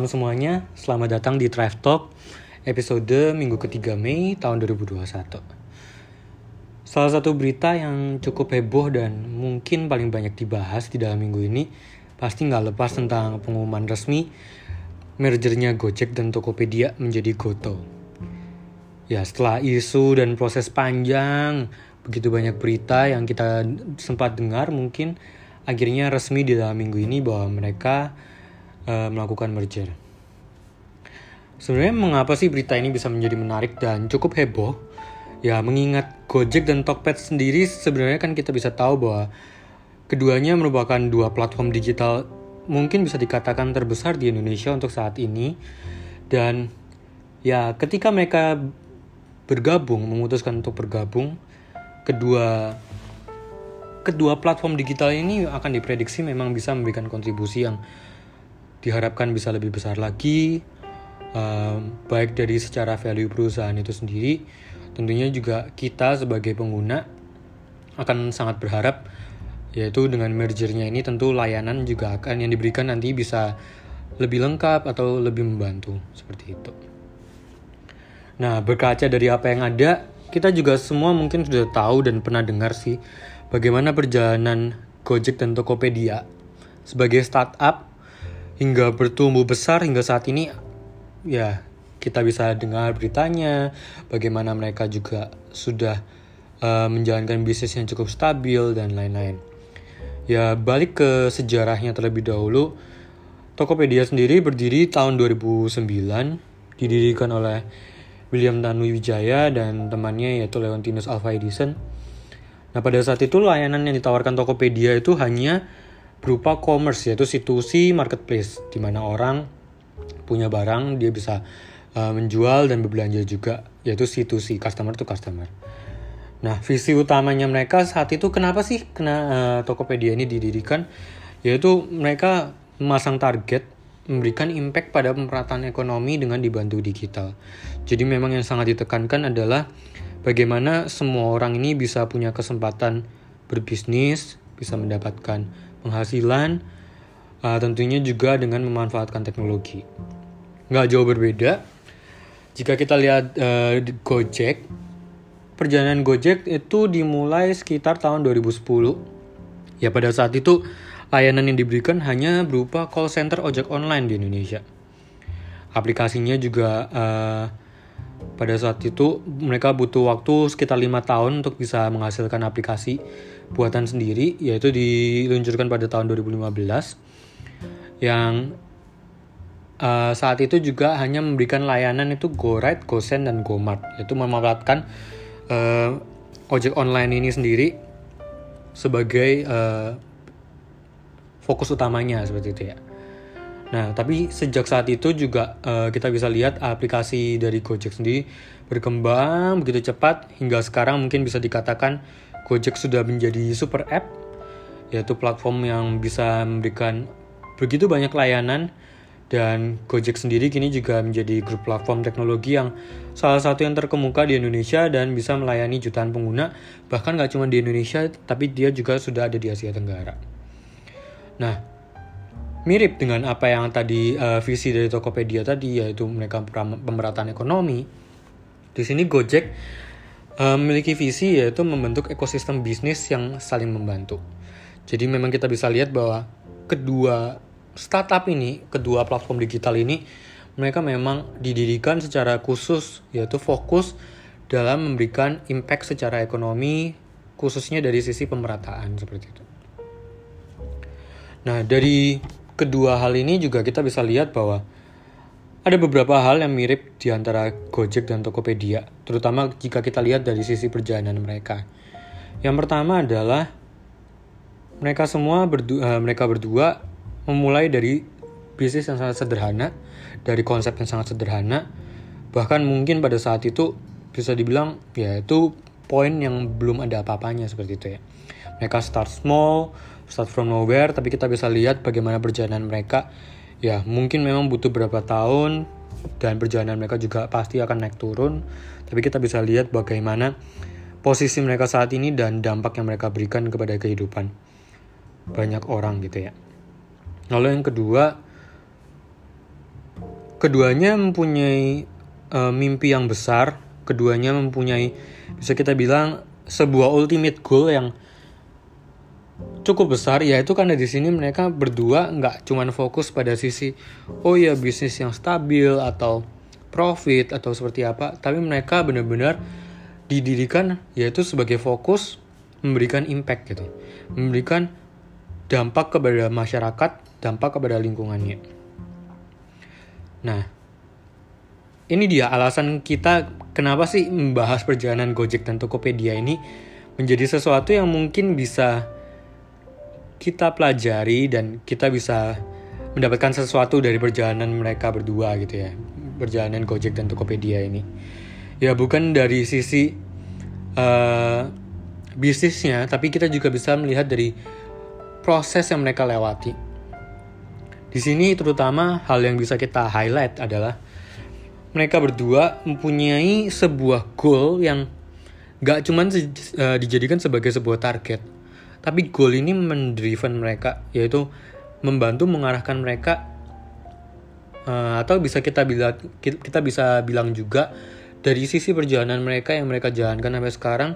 Salam semuanya, selamat datang di Drive Talk episode minggu ketiga Mei tahun 2021. Salah satu berita yang cukup heboh dan mungkin paling banyak dibahas di dalam minggu ini pasti nggak lepas tentang pengumuman resmi mergernya Gojek dan Tokopedia menjadi Goto. Ya setelah isu dan proses panjang, begitu banyak berita yang kita sempat dengar mungkin akhirnya resmi di dalam minggu ini bahwa mereka uh, melakukan merger. Sebenarnya mengapa sih berita ini bisa menjadi menarik dan cukup heboh? Ya mengingat Gojek dan Tokped sendiri sebenarnya kan kita bisa tahu bahwa keduanya merupakan dua platform digital mungkin bisa dikatakan terbesar di Indonesia untuk saat ini dan ya ketika mereka bergabung memutuskan untuk bergabung kedua kedua platform digital ini akan diprediksi memang bisa memberikan kontribusi yang diharapkan bisa lebih besar lagi um, baik dari secara value perusahaan itu sendiri tentunya juga kita sebagai pengguna akan sangat berharap yaitu dengan mergernya ini tentu layanan juga akan yang diberikan nanti bisa lebih lengkap atau lebih membantu seperti itu. Nah berkaca dari apa yang ada kita juga semua mungkin sudah tahu dan pernah dengar sih bagaimana perjalanan Gojek dan Tokopedia sebagai startup hingga bertumbuh besar hingga saat ini ya kita bisa dengar beritanya bagaimana mereka juga sudah uh, menjalankan bisnis yang cukup stabil dan lain-lain. Ya balik ke sejarahnya terlebih dahulu, Tokopedia sendiri berdiri tahun 2009, didirikan oleh William Tanuwijaya dan temannya yaitu Leontinus Alva Edison. Nah pada saat itu layanan yang ditawarkan Tokopedia itu hanya berupa commerce yaitu situasi marketplace di mana orang punya barang dia bisa uh, menjual dan berbelanja juga yaitu situasi customer to customer. Nah, visi utamanya mereka saat itu kenapa sih kena uh, Tokopedia ini didirikan? Yaitu mereka memasang target memberikan impact pada pemerataan ekonomi dengan dibantu digital. Jadi memang yang sangat ditekankan adalah bagaimana semua orang ini bisa punya kesempatan berbisnis, bisa mendapatkan penghasilan, uh, tentunya juga dengan memanfaatkan teknologi. Nggak jauh berbeda, jika kita lihat uh, Gojek, perjalanan Gojek itu dimulai sekitar tahun 2010. Ya pada saat itu layanan yang diberikan hanya berupa call center ojek online di Indonesia. Aplikasinya juga uh, pada saat itu mereka butuh waktu sekitar lima tahun untuk bisa menghasilkan aplikasi buatan sendiri yaitu diluncurkan pada tahun 2015 yang uh, saat itu juga hanya memberikan layanan itu GoRide, GoSend dan GoMart yaitu memanfaatkan uh, ojek online ini sendiri sebagai uh, fokus utamanya seperti itu ya. Nah, tapi sejak saat itu juga uh, kita bisa lihat aplikasi dari Gojek sendiri berkembang begitu cepat hingga sekarang mungkin bisa dikatakan Gojek sudah menjadi super app, yaitu platform yang bisa memberikan begitu banyak layanan dan Gojek sendiri kini juga menjadi grup platform teknologi yang salah satu yang terkemuka di Indonesia dan bisa melayani jutaan pengguna bahkan nggak cuma di Indonesia tapi dia juga sudah ada di Asia Tenggara. Nah, mirip dengan apa yang tadi uh, visi dari Tokopedia tadi yaitu mereka pemerataan ekonomi. Di sini Gojek memiliki visi yaitu membentuk ekosistem bisnis yang saling membantu. Jadi memang kita bisa lihat bahwa kedua startup ini, kedua platform digital ini, mereka memang didirikan secara khusus yaitu fokus dalam memberikan impact secara ekonomi khususnya dari sisi pemerataan seperti itu. Nah, dari kedua hal ini juga kita bisa lihat bahwa ada beberapa hal yang mirip di antara Gojek dan Tokopedia, terutama jika kita lihat dari sisi perjalanan mereka. Yang pertama adalah mereka semua berdua, uh, mereka berdua memulai dari bisnis yang sangat sederhana, dari konsep yang sangat sederhana, bahkan mungkin pada saat itu bisa dibilang ya itu poin yang belum ada apa-apanya seperti itu ya. Mereka start small, start from nowhere, tapi kita bisa lihat bagaimana perjalanan mereka ya mungkin memang butuh berapa tahun dan perjalanan mereka juga pasti akan naik turun. Tapi kita bisa lihat bagaimana posisi mereka saat ini dan dampak yang mereka berikan kepada kehidupan banyak orang gitu ya. Lalu yang kedua keduanya mempunyai uh, mimpi yang besar. Keduanya mempunyai bisa kita bilang sebuah ultimate goal yang cukup besar. Yaitu karena di sini mereka berdua nggak cuman fokus pada sisi oh ya bisnis yang stabil atau profit atau seperti apa tapi mereka benar-benar didirikan yaitu sebagai fokus memberikan impact gitu. Memberikan dampak kepada masyarakat dampak kepada lingkungannya. Nah ini dia alasan kita kenapa sih membahas perjalanan Gojek dan Tokopedia ini menjadi sesuatu yang mungkin bisa kita pelajari dan kita bisa mendapatkan sesuatu dari perjalanan mereka berdua gitu ya. Perjalanan Gojek dan Tokopedia ini. Ya bukan dari sisi uh, bisnisnya tapi kita juga bisa melihat dari proses yang mereka lewati. Di sini terutama hal yang bisa kita highlight adalah mereka berdua mempunyai sebuah goal yang gak cuman uh, dijadikan sebagai sebuah target tapi goal ini mendriven mereka yaitu membantu mengarahkan mereka uh, atau bisa kita bilang kita bisa bilang juga dari sisi perjalanan mereka yang mereka jalankan sampai sekarang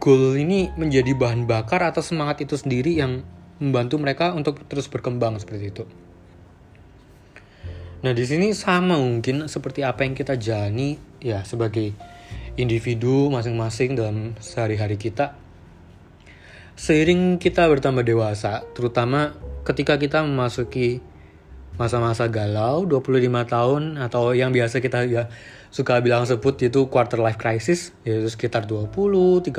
goal ini menjadi bahan bakar atau semangat itu sendiri yang membantu mereka untuk terus berkembang seperti itu. Nah, di sini sama mungkin seperti apa yang kita jalani ya sebagai individu masing-masing dalam sehari-hari kita. Seiring kita bertambah dewasa, terutama ketika kita memasuki masa-masa galau 25 tahun atau yang biasa kita ya suka bilang sebut itu quarter life crisis yaitu sekitar 20, 30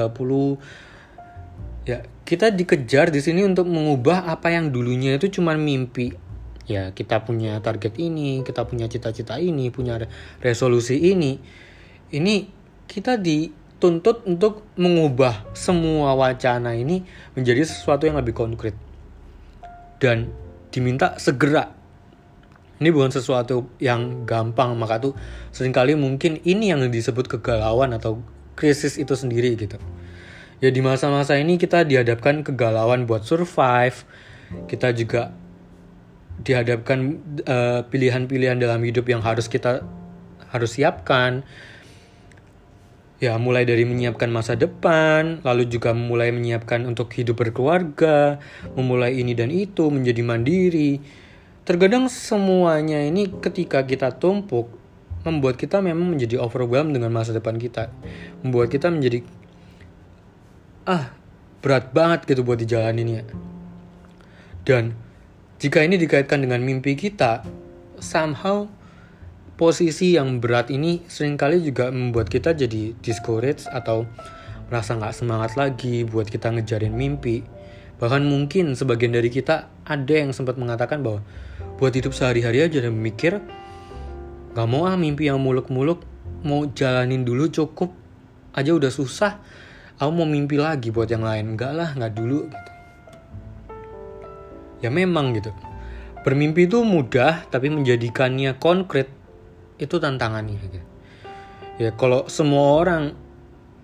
ya kita dikejar di sini untuk mengubah apa yang dulunya itu cuma mimpi. Ya kita punya target ini kita punya cita-cita ini punya resolusi ini. Ini kita dituntut untuk mengubah semua wacana ini menjadi sesuatu yang lebih konkret. Dan diminta segera. Ini bukan sesuatu yang gampang maka tuh sering kali mungkin ini yang disebut kegalauan atau krisis itu sendiri gitu. Ya di masa-masa ini kita dihadapkan kegalauan buat survive. Kita juga dihadapkan eh, pilihan-pilihan dalam hidup yang harus kita harus siapkan ya mulai dari menyiapkan masa depan lalu juga mulai menyiapkan untuk hidup berkeluarga memulai ini dan itu menjadi mandiri. Terkadang semuanya ini ketika kita tumpuk membuat kita memang menjadi overwhelmed dengan masa depan kita. Membuat kita menjadi ah berat banget gitu buat dijalaninnya dan jika ini dikaitkan dengan mimpi kita, somehow posisi yang berat ini sering kali juga membuat kita jadi discouraged atau merasa nggak semangat lagi buat kita ngejarin mimpi. Bahkan mungkin sebagian dari kita ada yang sempat mengatakan bahwa buat hidup sehari-hari aja dan mikir nggak mau ah mimpi yang muluk-muluk mau jalanin dulu cukup aja udah susah aku mau mimpi lagi buat yang lain. Enggak lah nggak dulu gitu. Ya memang gitu. Bermimpi itu mudah tapi menjadikannya konkret itu tantangannya gitu. ya kalau semua orang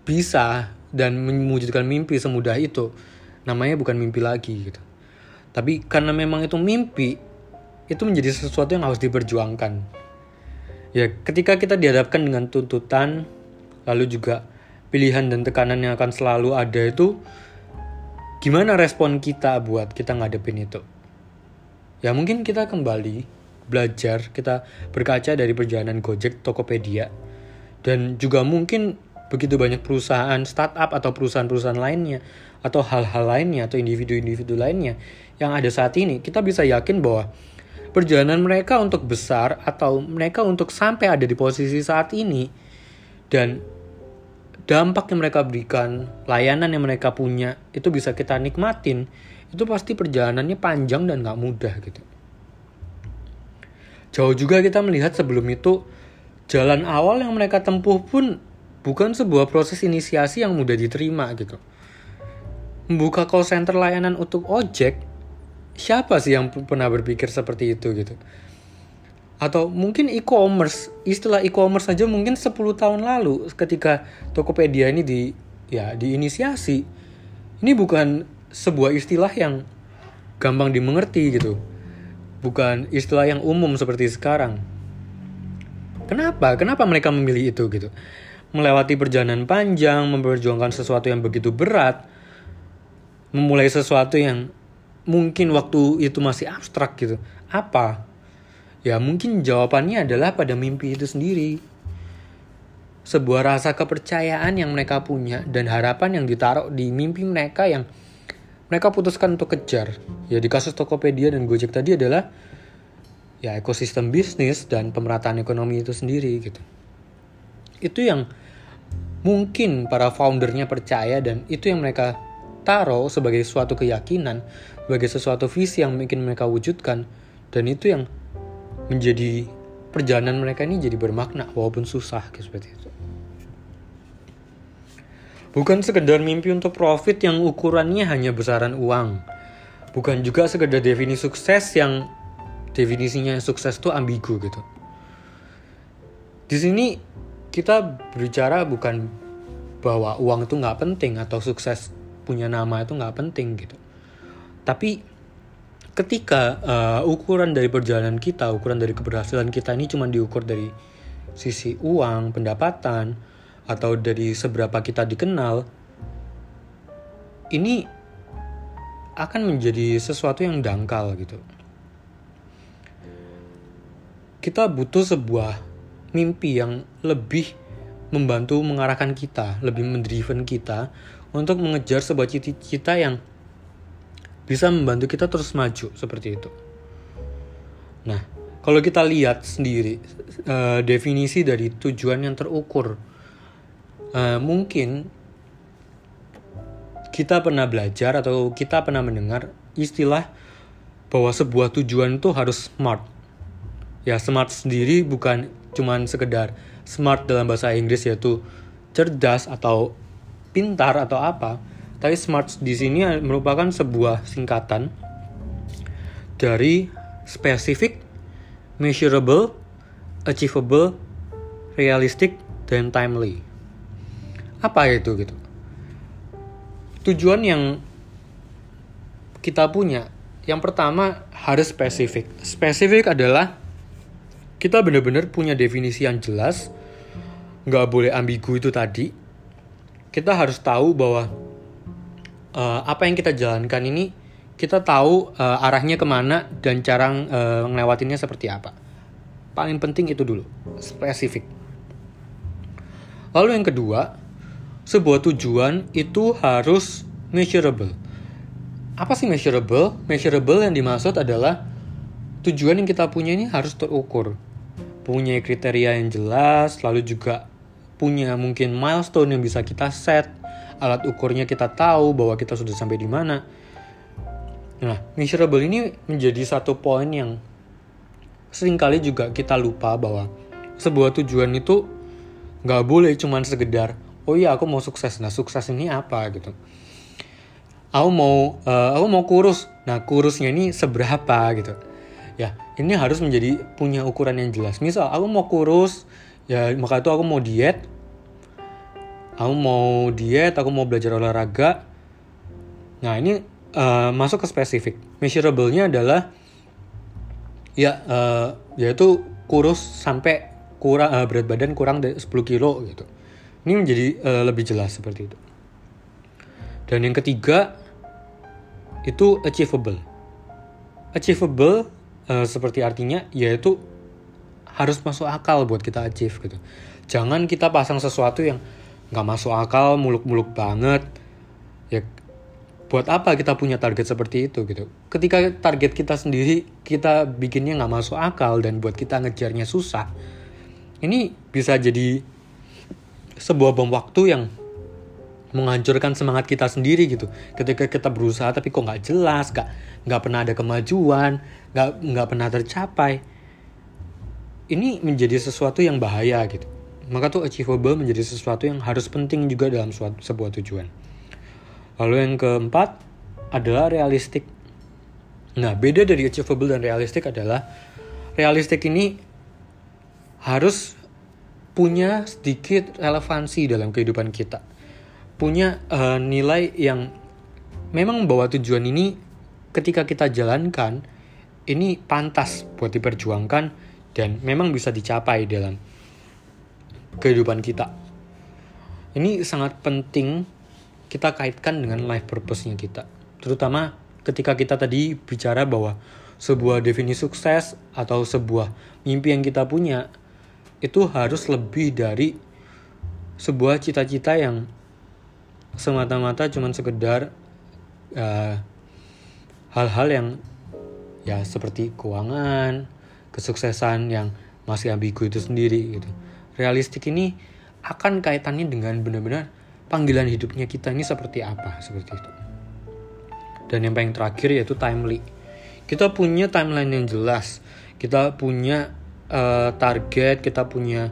bisa dan mewujudkan mimpi semudah itu namanya bukan mimpi lagi gitu. Tapi karena memang itu mimpi itu menjadi sesuatu yang harus diperjuangkan. Ya ketika kita dihadapkan dengan tuntutan lalu juga pilihan dan tekanan yang akan selalu ada itu gimana respon kita buat kita ngadepin itu? Ya mungkin kita kembali belajar kita berkaca dari perjalanan Gojek Tokopedia dan juga mungkin begitu banyak perusahaan startup atau perusahaan-perusahaan lainnya atau hal-hal lainnya atau individu-individu lainnya yang ada saat ini kita bisa yakin bahwa perjalanan mereka untuk besar atau mereka untuk sampai ada di posisi saat ini dan dampak yang mereka berikan, layanan yang mereka punya, itu bisa kita nikmatin, itu pasti perjalanannya panjang dan gak mudah gitu. Jauh juga kita melihat sebelum itu, jalan awal yang mereka tempuh pun bukan sebuah proses inisiasi yang mudah diterima gitu. Membuka call center layanan untuk ojek, siapa sih yang pernah berpikir seperti itu gitu? Atau mungkin e-commerce istilah e-commerce saja mungkin 10 tahun lalu ketika Tokopedia ini di ya diinisiasi. Ini bukan sebuah istilah yang gampang dimengerti gitu bukan istilah yang umum seperti sekarang Kenapa? Kenapa mereka memilih itu gitu? Melewati perjalanan panjang, memperjuangkan sesuatu yang begitu berat, memulai sesuatu yang mungkin waktu itu masih abstrak gitu. Apa? Ya mungkin jawabannya adalah pada mimpi itu sendiri. Sebuah rasa kepercayaan yang mereka punya dan harapan yang ditaruh di mimpi mereka yang mereka putuskan untuk kejar. Ya di kasus Tokopedia dan Gojek tadi adalah ya ekosistem bisnis dan pemerataan ekonomi itu sendiri gitu. Itu yang mungkin para foundernya percaya dan itu yang mereka taruh sebagai suatu keyakinan, sebagai sesuatu visi yang mungkin mereka wujudkan dan itu yang menjadi perjalanan mereka ini jadi bermakna walaupun susah gitu, seperti itu. Bukan sekedar mimpi untuk profit yang ukurannya hanya besaran uang. Bukan juga sekedar definisi sukses yang definisinya sukses itu ambigu gitu. Di sini kita berbicara bukan bahwa uang itu nggak penting atau sukses punya nama itu nggak penting gitu. Tapi ketika uh, ukuran dari perjalanan kita, ukuran dari keberhasilan kita ini cuma diukur dari sisi uang, pendapatan, atau dari seberapa kita dikenal, ini akan menjadi sesuatu yang dangkal gitu kita butuh sebuah mimpi yang lebih membantu mengarahkan kita, lebih mendriven kita untuk mengejar sebuah cita-cita yang bisa membantu kita terus maju seperti itu. Nah, kalau kita lihat sendiri uh, definisi dari tujuan yang terukur, uh, mungkin kita pernah belajar atau kita pernah mendengar istilah bahwa sebuah tujuan itu harus smart. Ya smart sendiri bukan cuman sekedar smart dalam bahasa Inggris yaitu cerdas atau pintar atau apa tapi smart di sini merupakan sebuah singkatan dari specific measurable achievable realistic dan timely apa itu gitu tujuan yang kita punya yang pertama harus spesifik spesifik adalah kita benar-benar punya definisi yang jelas, nggak boleh ambigu itu tadi. Kita harus tahu bahwa uh, apa yang kita jalankan ini kita tahu uh, arahnya ke mana dan cara uh, ngelewatinnya seperti apa. Paling penting itu dulu, spesifik. Lalu yang kedua, sebuah tujuan itu harus measurable. Apa sih measurable? Measurable yang dimaksud adalah tujuan yang kita punya ini harus terukur punya kriteria yang jelas, lalu juga punya mungkin milestone yang bisa kita set, alat ukurnya kita tahu bahwa kita sudah sampai di mana. Nah, measurable ini menjadi satu poin yang sering kali juga kita lupa bahwa sebuah tujuan itu nggak boleh cuman sekedar oh iya aku mau sukses. Nah sukses ini apa? Gitu. Aku mau uh, aku mau kurus. Nah kurusnya ini seberapa? Gitu. Ya ini harus menjadi punya ukuran yang jelas. Misal aku mau kurus ya maka itu aku mau diet. Aku mau diet aku mau belajar olahraga. Nah ini uh, masuk ke spesifik. Measurable-nya adalah ya uh, yaitu kurus sampai kurang uh, berat badan kurang dari 10 kilo gitu ini menjadi uh, lebih jelas seperti itu dan yang ketiga itu achievable achievable uh, seperti artinya yaitu harus masuk akal buat kita achieve gitu. Jangan kita pasang sesuatu yang nggak masuk akal, muluk-muluk banget. Ya buat apa kita punya target seperti itu gitu. Ketika target kita sendiri kita bikinnya nggak masuk akal dan buat kita ngejarnya susah. Ini bisa jadi sebuah bom waktu yang menghancurkan semangat kita sendiri gitu. Ketika kita berusaha tapi kok nggak jelas nggak nggak pernah ada kemajuan nggak nggak pernah tercapai ini menjadi sesuatu yang bahaya gitu. Maka tuh achievable menjadi sesuatu yang harus penting juga dalam suatu, sebuah tujuan. Lalu yang keempat adalah realistik. Nah beda dari achievable dan realistik adalah realistik ini harus punya sedikit relevansi dalam kehidupan kita punya uh, nilai yang memang membawa tujuan ini ketika kita jalankan ini pantas buat diperjuangkan dan memang bisa dicapai dalam kehidupan kita. Ini sangat penting kita kaitkan dengan life purpose-nya kita. Terutama ketika kita tadi bicara bahwa sebuah definisi sukses atau sebuah mimpi yang kita punya itu harus lebih dari sebuah cita-cita yang semata-mata cuma sekedar uh, hal-hal yang ya seperti keuangan, kesuksesan yang masih ambigu itu sendiri gitu. Realistik ini akan kaitannya dengan benar-benar panggilan hidupnya kita ini seperti apa seperti itu. Dan yang paling terakhir yaitu timely. Kita punya timeline yang jelas. Kita punya uh, target, kita punya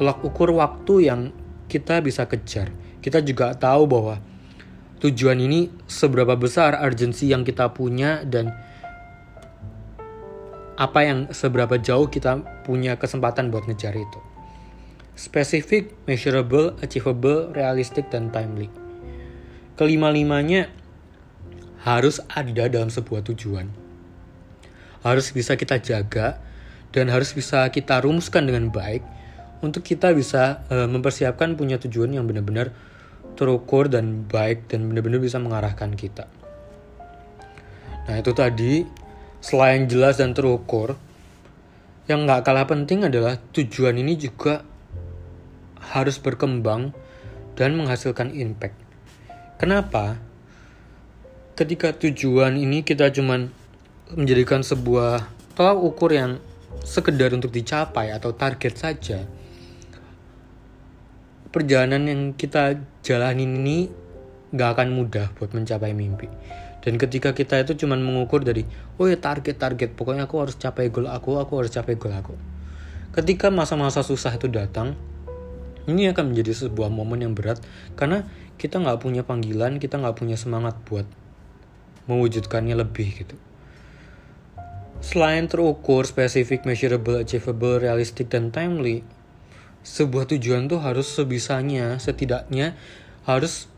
tolak ukur waktu yang kita bisa kejar. Kita juga tahu bahwa tujuan ini seberapa besar urgensi yang kita punya dan apa yang seberapa jauh kita punya kesempatan buat ngejar itu. Spesifik, measurable, achievable, realistic, dan timely. Kelima-limanya harus ada dalam sebuah tujuan. Harus bisa kita jaga dan harus bisa kita rumuskan dengan baik untuk kita bisa uh, mempersiapkan punya tujuan yang benar-benar terukur dan baik dan benar-benar bisa mengarahkan kita. Nah itu tadi selain jelas dan terukur, yang nggak kalah penting adalah tujuan ini juga harus berkembang dan menghasilkan impact. Kenapa? Ketika tujuan ini kita cuman menjadikan sebuah tolak ukur yang sekedar untuk dicapai atau target saja, perjalanan yang kita jalanin ini nggak akan mudah buat mencapai mimpi. Dan ketika kita itu cuma mengukur dari, oh ya target-target, pokoknya aku harus capai goal aku, aku harus capai goal aku. Ketika masa-masa susah itu datang, ini akan menjadi sebuah momen yang berat karena kita nggak punya panggilan, kita nggak punya semangat buat mewujudkannya lebih gitu. Selain terukur, spesifik, measurable, achievable, realistic, dan timely, sebuah tujuan tuh harus sebisanya, setidaknya harus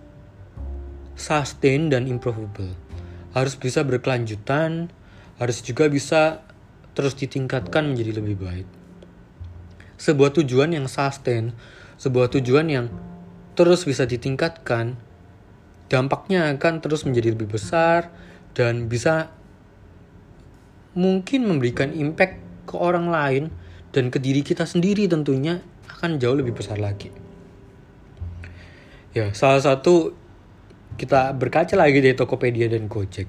sustain dan improvable harus bisa berkelanjutan, harus juga bisa terus ditingkatkan menjadi lebih baik. Sebuah tujuan yang sustain, sebuah tujuan yang terus bisa ditingkatkan, dampaknya akan terus menjadi lebih besar dan bisa mungkin memberikan impact ke orang lain dan ke diri kita sendiri tentunya akan jauh lebih besar lagi. Ya, salah satu kita berkaca lagi dari Tokopedia dan Gojek.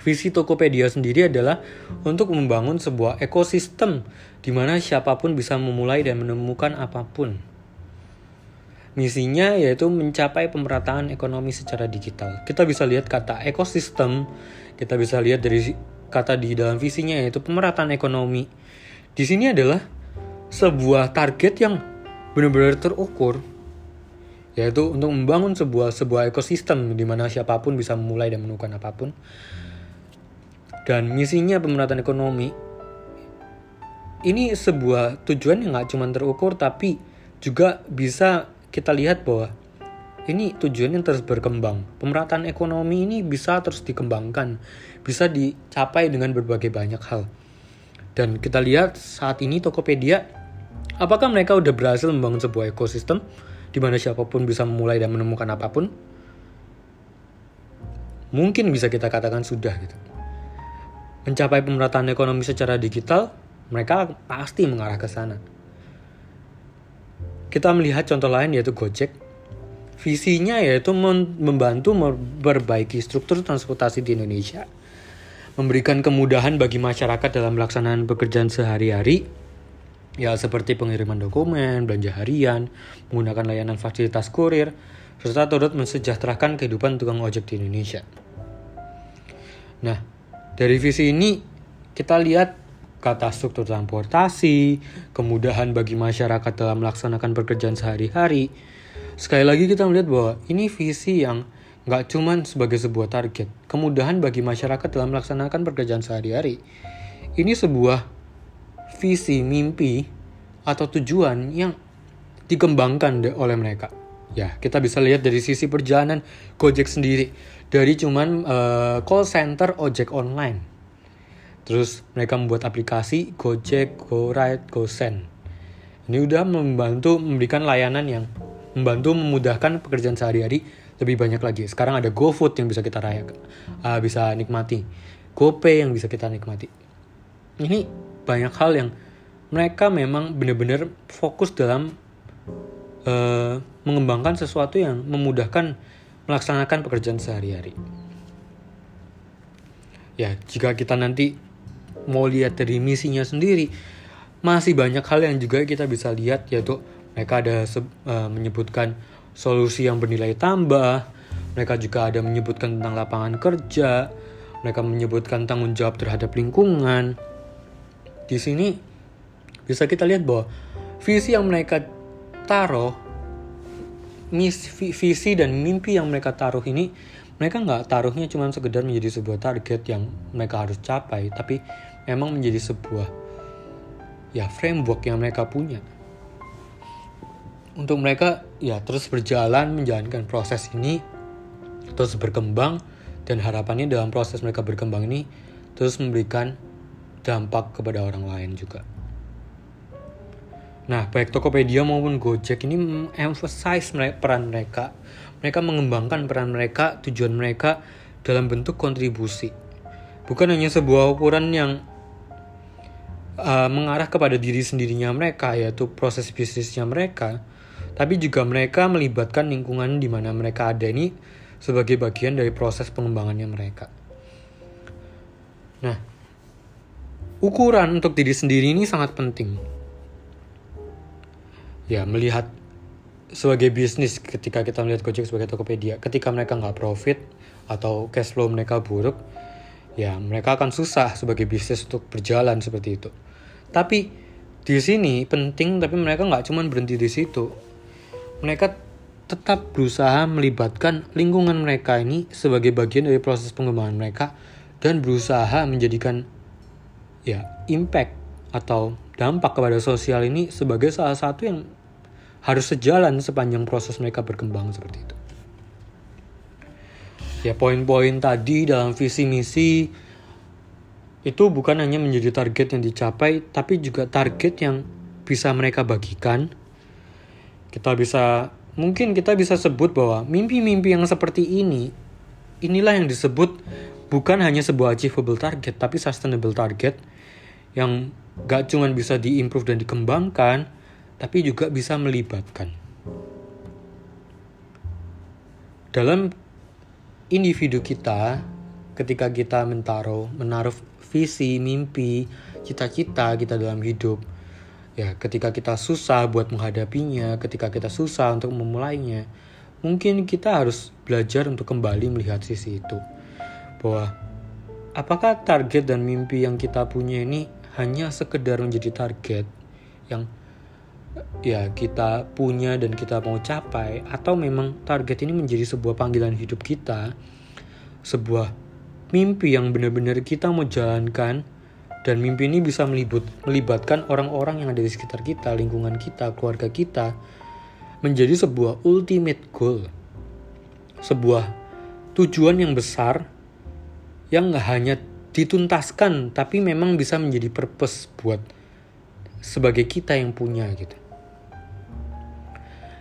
Visi Tokopedia sendiri adalah untuk membangun sebuah ekosistem di mana siapa pun bisa memulai dan menemukan apa pun. Misinya yaitu mencapai pemerataan ekonomi secara digital. Kita bisa lihat kata ekosistem, kita bisa lihat dari kata di dalam visinya yaitu pemerataan ekonomi. Di sini adalah sebuah target yang benar-benar terukur yaitu untuk membangun sebuah sebuah ekosistem di mana siapa pun bisa memulai dan menemukan apa pun. Dan misinya pemerataan ekonomi ini sebuah tujuan yang nggak cuma terukur tapi juga bisa kita lihat bahwa ini tujuan yang terus berkembang. Pemerataan ekonomi ini bisa terus dikembangkan, bisa dicapai dengan berbagai banyak hal. Dan kita lihat saat ini Tokopedia, apakah mereka udah berhasil membangun sebuah ekosistem? di mana siapa pun bisa memulai dan menemukan apa pun, mungkin bisa kita katakan sudah gitu. Mencapai pemerataan ekonomi secara digital, mereka pasti mengarah ke sana. Kita melihat contoh lain yaitu Gojek. Visinya yaitu membantu memperbaiki struktur transportasi di Indonesia, memberikan kemudahan bagi masyarakat dalam pelaksanaan pekerjaan sehari-hari, ya seperti pengiriman dokumen, belanja harian, menggunakan layanan fasilitas kurir, serta turut mensejahterakan kehidupan tukang ojek di Indonesia. Nah, dari visi ini kita lihat kata struktur transportasi, kemudahan bagi masyarakat dalam melaksanakan pekerjaan sehari-hari. Sekali lagi kita melihat bahwa ini visi yang nggak cuma sebagai sebuah target, kemudahan bagi masyarakat dalam melaksanakan pekerjaan sehari-hari. Ini sebuah visi, mimpi, atau tujuan yang dikembangkan oleh mereka. Ya, kita bisa lihat dari sisi perjalanan Gojek sendiri. Dari cuman uh, call center ojek online. Terus mereka membuat aplikasi Gojek, GoRide, GoSend. Ini udah membantu memberikan layanan yang membantu memudahkan pekerjaan sehari-hari lebih banyak lagi. Sekarang ada GoFood yang bisa kita rayak, uh, bisa nikmati, GoPay yang bisa kita nikmati. Ini banyak hal yang mereka memang benar-benar fokus dalam uh, mengembangkan sesuatu yang memudahkan melaksanakan pekerjaan sehari-hari. Ya, jika kita nanti mau lihat dari misinya sendiri, masih banyak hal yang juga kita bisa lihat yaitu mereka ada uh, menyebutkan solusi yang bernilai tambah. Mereka juga ada menyebutkan tentang lapangan kerja. Mereka menyebutkan tanggung jawab terhadap lingkungan. Di sini bisa kita lihat bahwa visi yang mereka taruh visi dan mimpi yang mereka taruh ini mereka nggak taruhnya cuma sekedar menjadi sebuah target yang mereka harus capai tapi memang menjadi sebuah ya framework yang mereka punya untuk mereka ya terus berjalan menjalankan proses ini terus berkembang dan harapannya dalam proses mereka berkembang ini terus memberikan dampak kepada orang lain juga. Nah, baik Tokopedia maupun Gojek ini emphasize peran mereka. Mereka mengembangkan peran mereka, tujuan mereka dalam bentuk kontribusi. Bukan hanya sebuah ukuran yang uh, mengarah kepada diri sendirinya mereka yaitu proses bisnisnya mereka tapi juga mereka melibatkan lingkungan di mana mereka ada ini sebagai bagian dari proses pengembangannya mereka. Nah, ukuran untuk diri sendiri ini sangat penting. Ya, melihat sebagai bisnis ketika kita melihat Gojek sebagai Tokopedia, ketika mereka nggak profit atau cash flow mereka buruk, ya mereka akan susah sebagai bisnis untuk berjalan seperti itu. Tapi di sini penting tapi mereka nggak cuma berhenti di situ. Mereka tetap berusaha melibatkan lingkungan mereka ini sebagai bagian dari proses pengembangan mereka dan berusaha menjadikan ya impact atau dampak kepada sosial ini sebagai salah satu yang harus sejalan sepanjang proses mereka berkembang seperti itu. Ya poin-poin tadi dalam visi misi itu bukan hanya menjadi target yang dicapai, tapi juga target yang bisa mereka bagikan. Kita bisa, mungkin kita bisa sebut bahwa mimpi-mimpi yang seperti ini, inilah yang disebut bukan hanya sebuah achievable target, tapi sustainable target yang gak cuma bisa diimprove dan dikembangkan, tapi juga bisa melibatkan. Dalam individu kita, ketika kita menaruh, menaruh visi, mimpi, cita-cita kita dalam hidup. Ya, ketika kita susah buat menghadapinya, ketika kita susah untuk memulainya, mungkin kita harus belajar untuk kembali melihat sisi itu. Bahwa apakah target dan mimpi yang kita punya ini hanya sekedar menjadi target yang ya kita punya dan kita mau capai atau memang target ini menjadi sebuah panggilan hidup kita sebuah mimpi yang benar-benar kita mau jalankan dan mimpi ini bisa melibut, melibatkan orang-orang yang ada di sekitar kita, lingkungan kita, keluarga kita menjadi sebuah ultimate goal. Sebuah tujuan yang besar yang nggak hanya dituntaskan tapi memang bisa menjadi purpose buat sebagai kita yang punya gitu.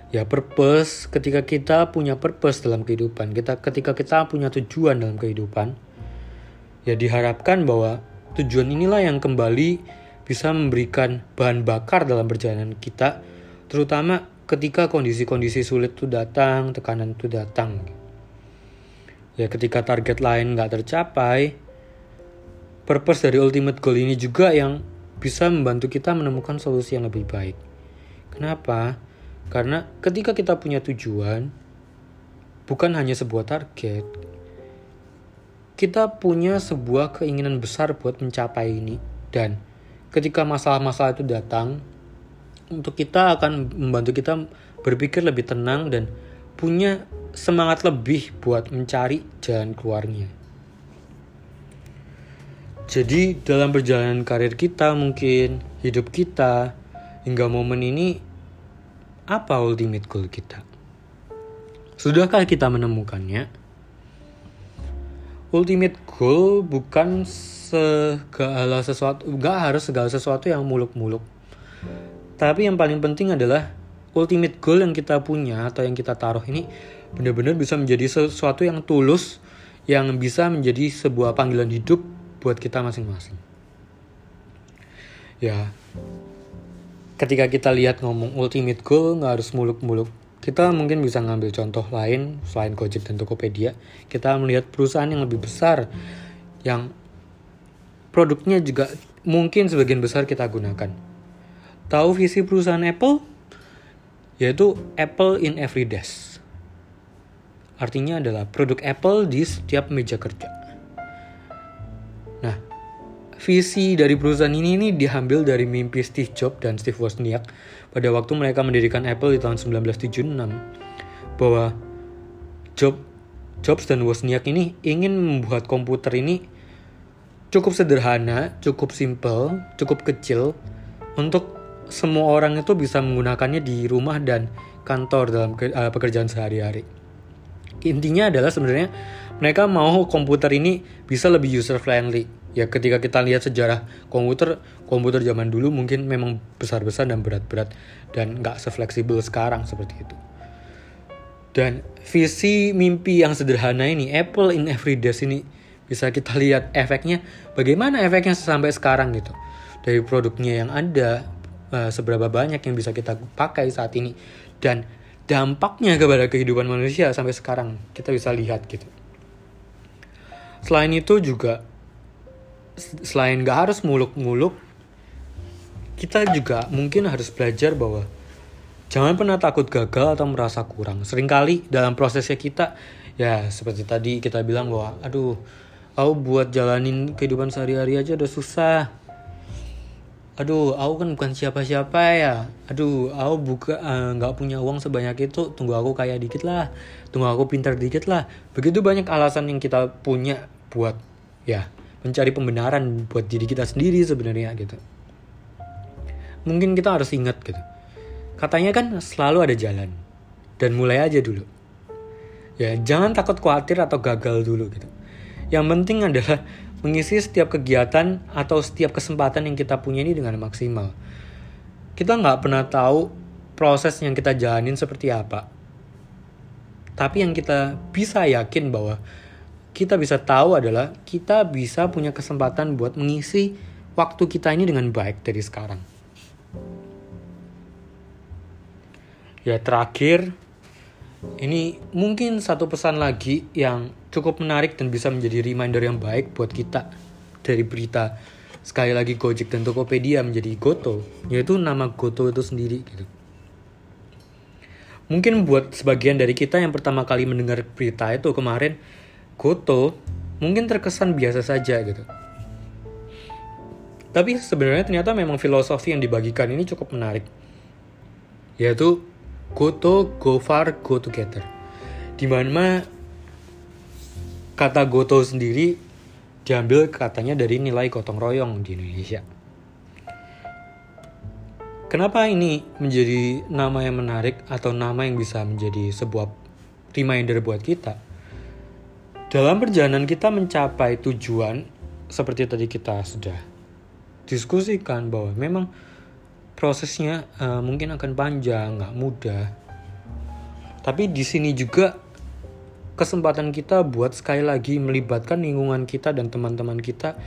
Ya purpose ketika kita punya purpose dalam kehidupan, kita ketika kita punya tujuan dalam kehidupan, ya diharapkan bahwa tujuan inilah yang kembali bisa memberikan bahan bakar dalam perjalanan kita terutama ketika kondisi-kondisi sulit itu datang tekanan itu datang. Ya ketika target lain nggak tercapai purpose dari ultimate goal ini juga yang bisa membantu kita menemukan solusi yang lebih baik. Kenapa? Karena ketika kita punya tujuan bukan hanya sebuah target kita punya sebuah keinginan besar buat mencapai ini dan ketika masalah-masalah itu datang untuk kita akan membantu kita berpikir lebih tenang dan punya semangat lebih buat mencari jalan keluarnya. Jadi dalam perjalanan karir kita mungkin hidup kita hingga momen ini apa ultimate goal kita? Sudahkah kita menemukannya? Ultimate goal bukan segala sesuatu nggak harus segala sesuatu yang muluk-muluk Tapi yang paling penting adalah ultimate goal yang kita punya atau yang kita taruh ini benar-benar bisa menjadi sesuatu yang tulus yang bisa menjadi sebuah panggilan hidup buat kita masing-masing. Ya, ketika kita lihat ngomong ultimate goal nggak harus muluk-muluk. Kita mungkin bisa ngambil contoh lain selain Gojek dan Tokopedia. Kita melihat perusahaan yang lebih besar yang produknya juga mungkin sebagian besar kita gunakan. Tahu visi perusahaan Apple? Yaitu Apple in every desk. Artinya adalah produk Apple di setiap meja kerja. Nah, visi dari perusahaan ini ini diambil dari mimpi Steve Jobs dan Steve Wozniak pada waktu mereka mendirikan Apple di tahun 1976 bahwa Jobs Jobs dan Wozniak ini ingin membuat komputer ini cukup sederhana, cukup simple, cukup kecil untuk semua orang itu bisa menggunakannya di rumah dan kantor dalam uh, pekerjaan sehari-hari. Intinya adalah sebenarnya mereka mau komputer ini bisa lebih user friendly. Ya ketika kita lihat sejarah komputer, komputer zaman dulu mungkin memang besar-besar dan berat-berat dan nggak sefleksibel sekarang seperti itu. Dan visi mimpi yang sederhana ini, Apple in every days ini bisa kita lihat efeknya bagaimana efeknya sampai sekarang gitu dari produknya yang ada uh, seberapa banyak yang bisa kita pakai saat ini dan dampaknya kepada kehidupan manusia sampai sekarang kita bisa lihat gitu selain itu juga selain gak harus muluk-muluk kita juga mungkin harus belajar bahwa jangan pernah takut gagal atau merasa kurang. Seringkali dalam prosesnya kita ya seperti tadi kita bilang bahwa aduh aku buat jalanin kehidupan sehari-hari aja udah susah. Aduh aku kan bukan siapa-siapa ya. Aduh aku buka eh, nggak uh, punya uang sebanyak itu tunggu aku kaya dikit lah. Tunggu aku pintar dikit lah. Begitu banyak alasan yang kita punya buat ya mencari pembenaran buat diri kita sendiri sebenarnya gitu mungkin kita harus ingat gitu katanya kan selalu ada jalan dan mulai aja dulu ya jangan takut khawatir atau gagal dulu gitu yang penting adalah mengisi setiap kegiatan atau setiap kesempatan yang kita punya ini dengan maksimal. Kita nggak pernah tahu proses yang kita jalanin seperti apa. Tapi yang kita bisa yakin bahwa kita bisa tahu adalah kita bisa punya kesempatan buat mengisi waktu kita ini dengan baik dari sekarang. Ya terakhir, ini mungkin satu pesan lagi yang cukup menarik dan bisa menjadi reminder yang baik buat kita dari berita sekali lagi Gojek dan Tokopedia menjadi Goto, yaitu nama Goto itu sendiri gitu. Mungkin buat sebagian dari kita yang pertama kali mendengar berita itu kemarin, Goto mungkin terkesan biasa saja gitu. Tapi sebenarnya ternyata memang filosofi yang dibagikan ini cukup menarik. Yaitu Goto, go far, go together. Di mana kata goto sendiri diambil katanya dari nilai gotong royong di Indonesia. Kenapa ini menjadi nama yang menarik atau nama yang bisa menjadi sebuah reminder buat kita? Dalam perjalanan kita mencapai tujuan seperti tadi kita sudah diskusikan bahwa memang prosesnya uh, mungkin akan panjang, nggak mudah. Tapi di sini juga kesempatan kita buat sekali lagi melibatkan lingkungan kita dan teman-teman kita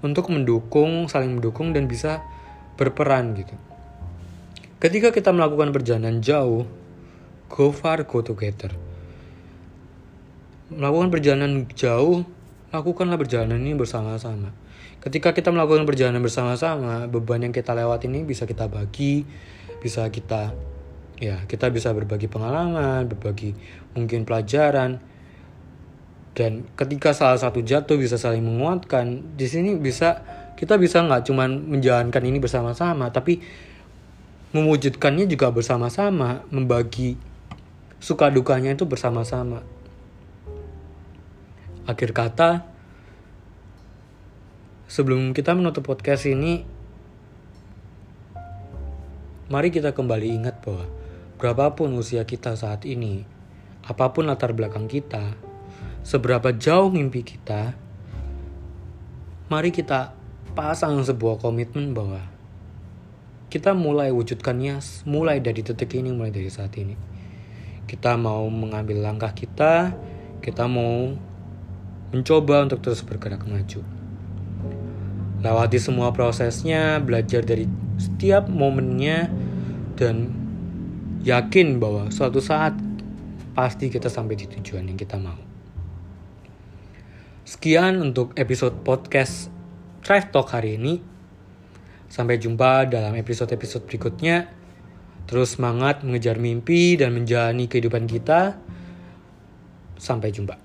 untuk mendukung, saling mendukung dan bisa berperan gitu. Ketika kita melakukan perjalanan jauh, go far, go together. Melakukan perjalanan jauh, lakukanlah perjalanan ini bersama-sama. Ketika kita melakukan perjalanan bersama-sama, beban yang kita lewat ini bisa kita bagi, bisa kita ya kita bisa berbagi pengalaman berbagi mungkin pelajaran dan ketika salah satu jatuh bisa saling menguatkan di sini bisa kita bisa nggak cuman menjalankan ini bersama-sama tapi mewujudkannya juga bersama-sama membagi suka dukanya itu bersama-sama akhir kata sebelum kita menutup podcast ini mari kita kembali ingat bahwa Berapapun usia kita saat ini, apa pun latar belakang kita, seberapa jauh mimpi kita, mari kita pasang sebuah komitmen bahwa kita mulai wujudkannya mulai dari detik ini, mulai dari saat ini. Kita mau mengambil langkah kita, kita mau mencoba untuk terus bergerak maju. Lewati semua prosesnya, belajar dari setiap momennya, dan yakin bahwa suatu saat pasti kita sampai di tujuan yang kita mau. Sekian untuk episode podcast Trash Talk hari ini. Sampai jumpa dalam episode-episode berikutnya. Terus semangat mengejar mimpi dan menjalani kehidupan kita. Sampai jumpa.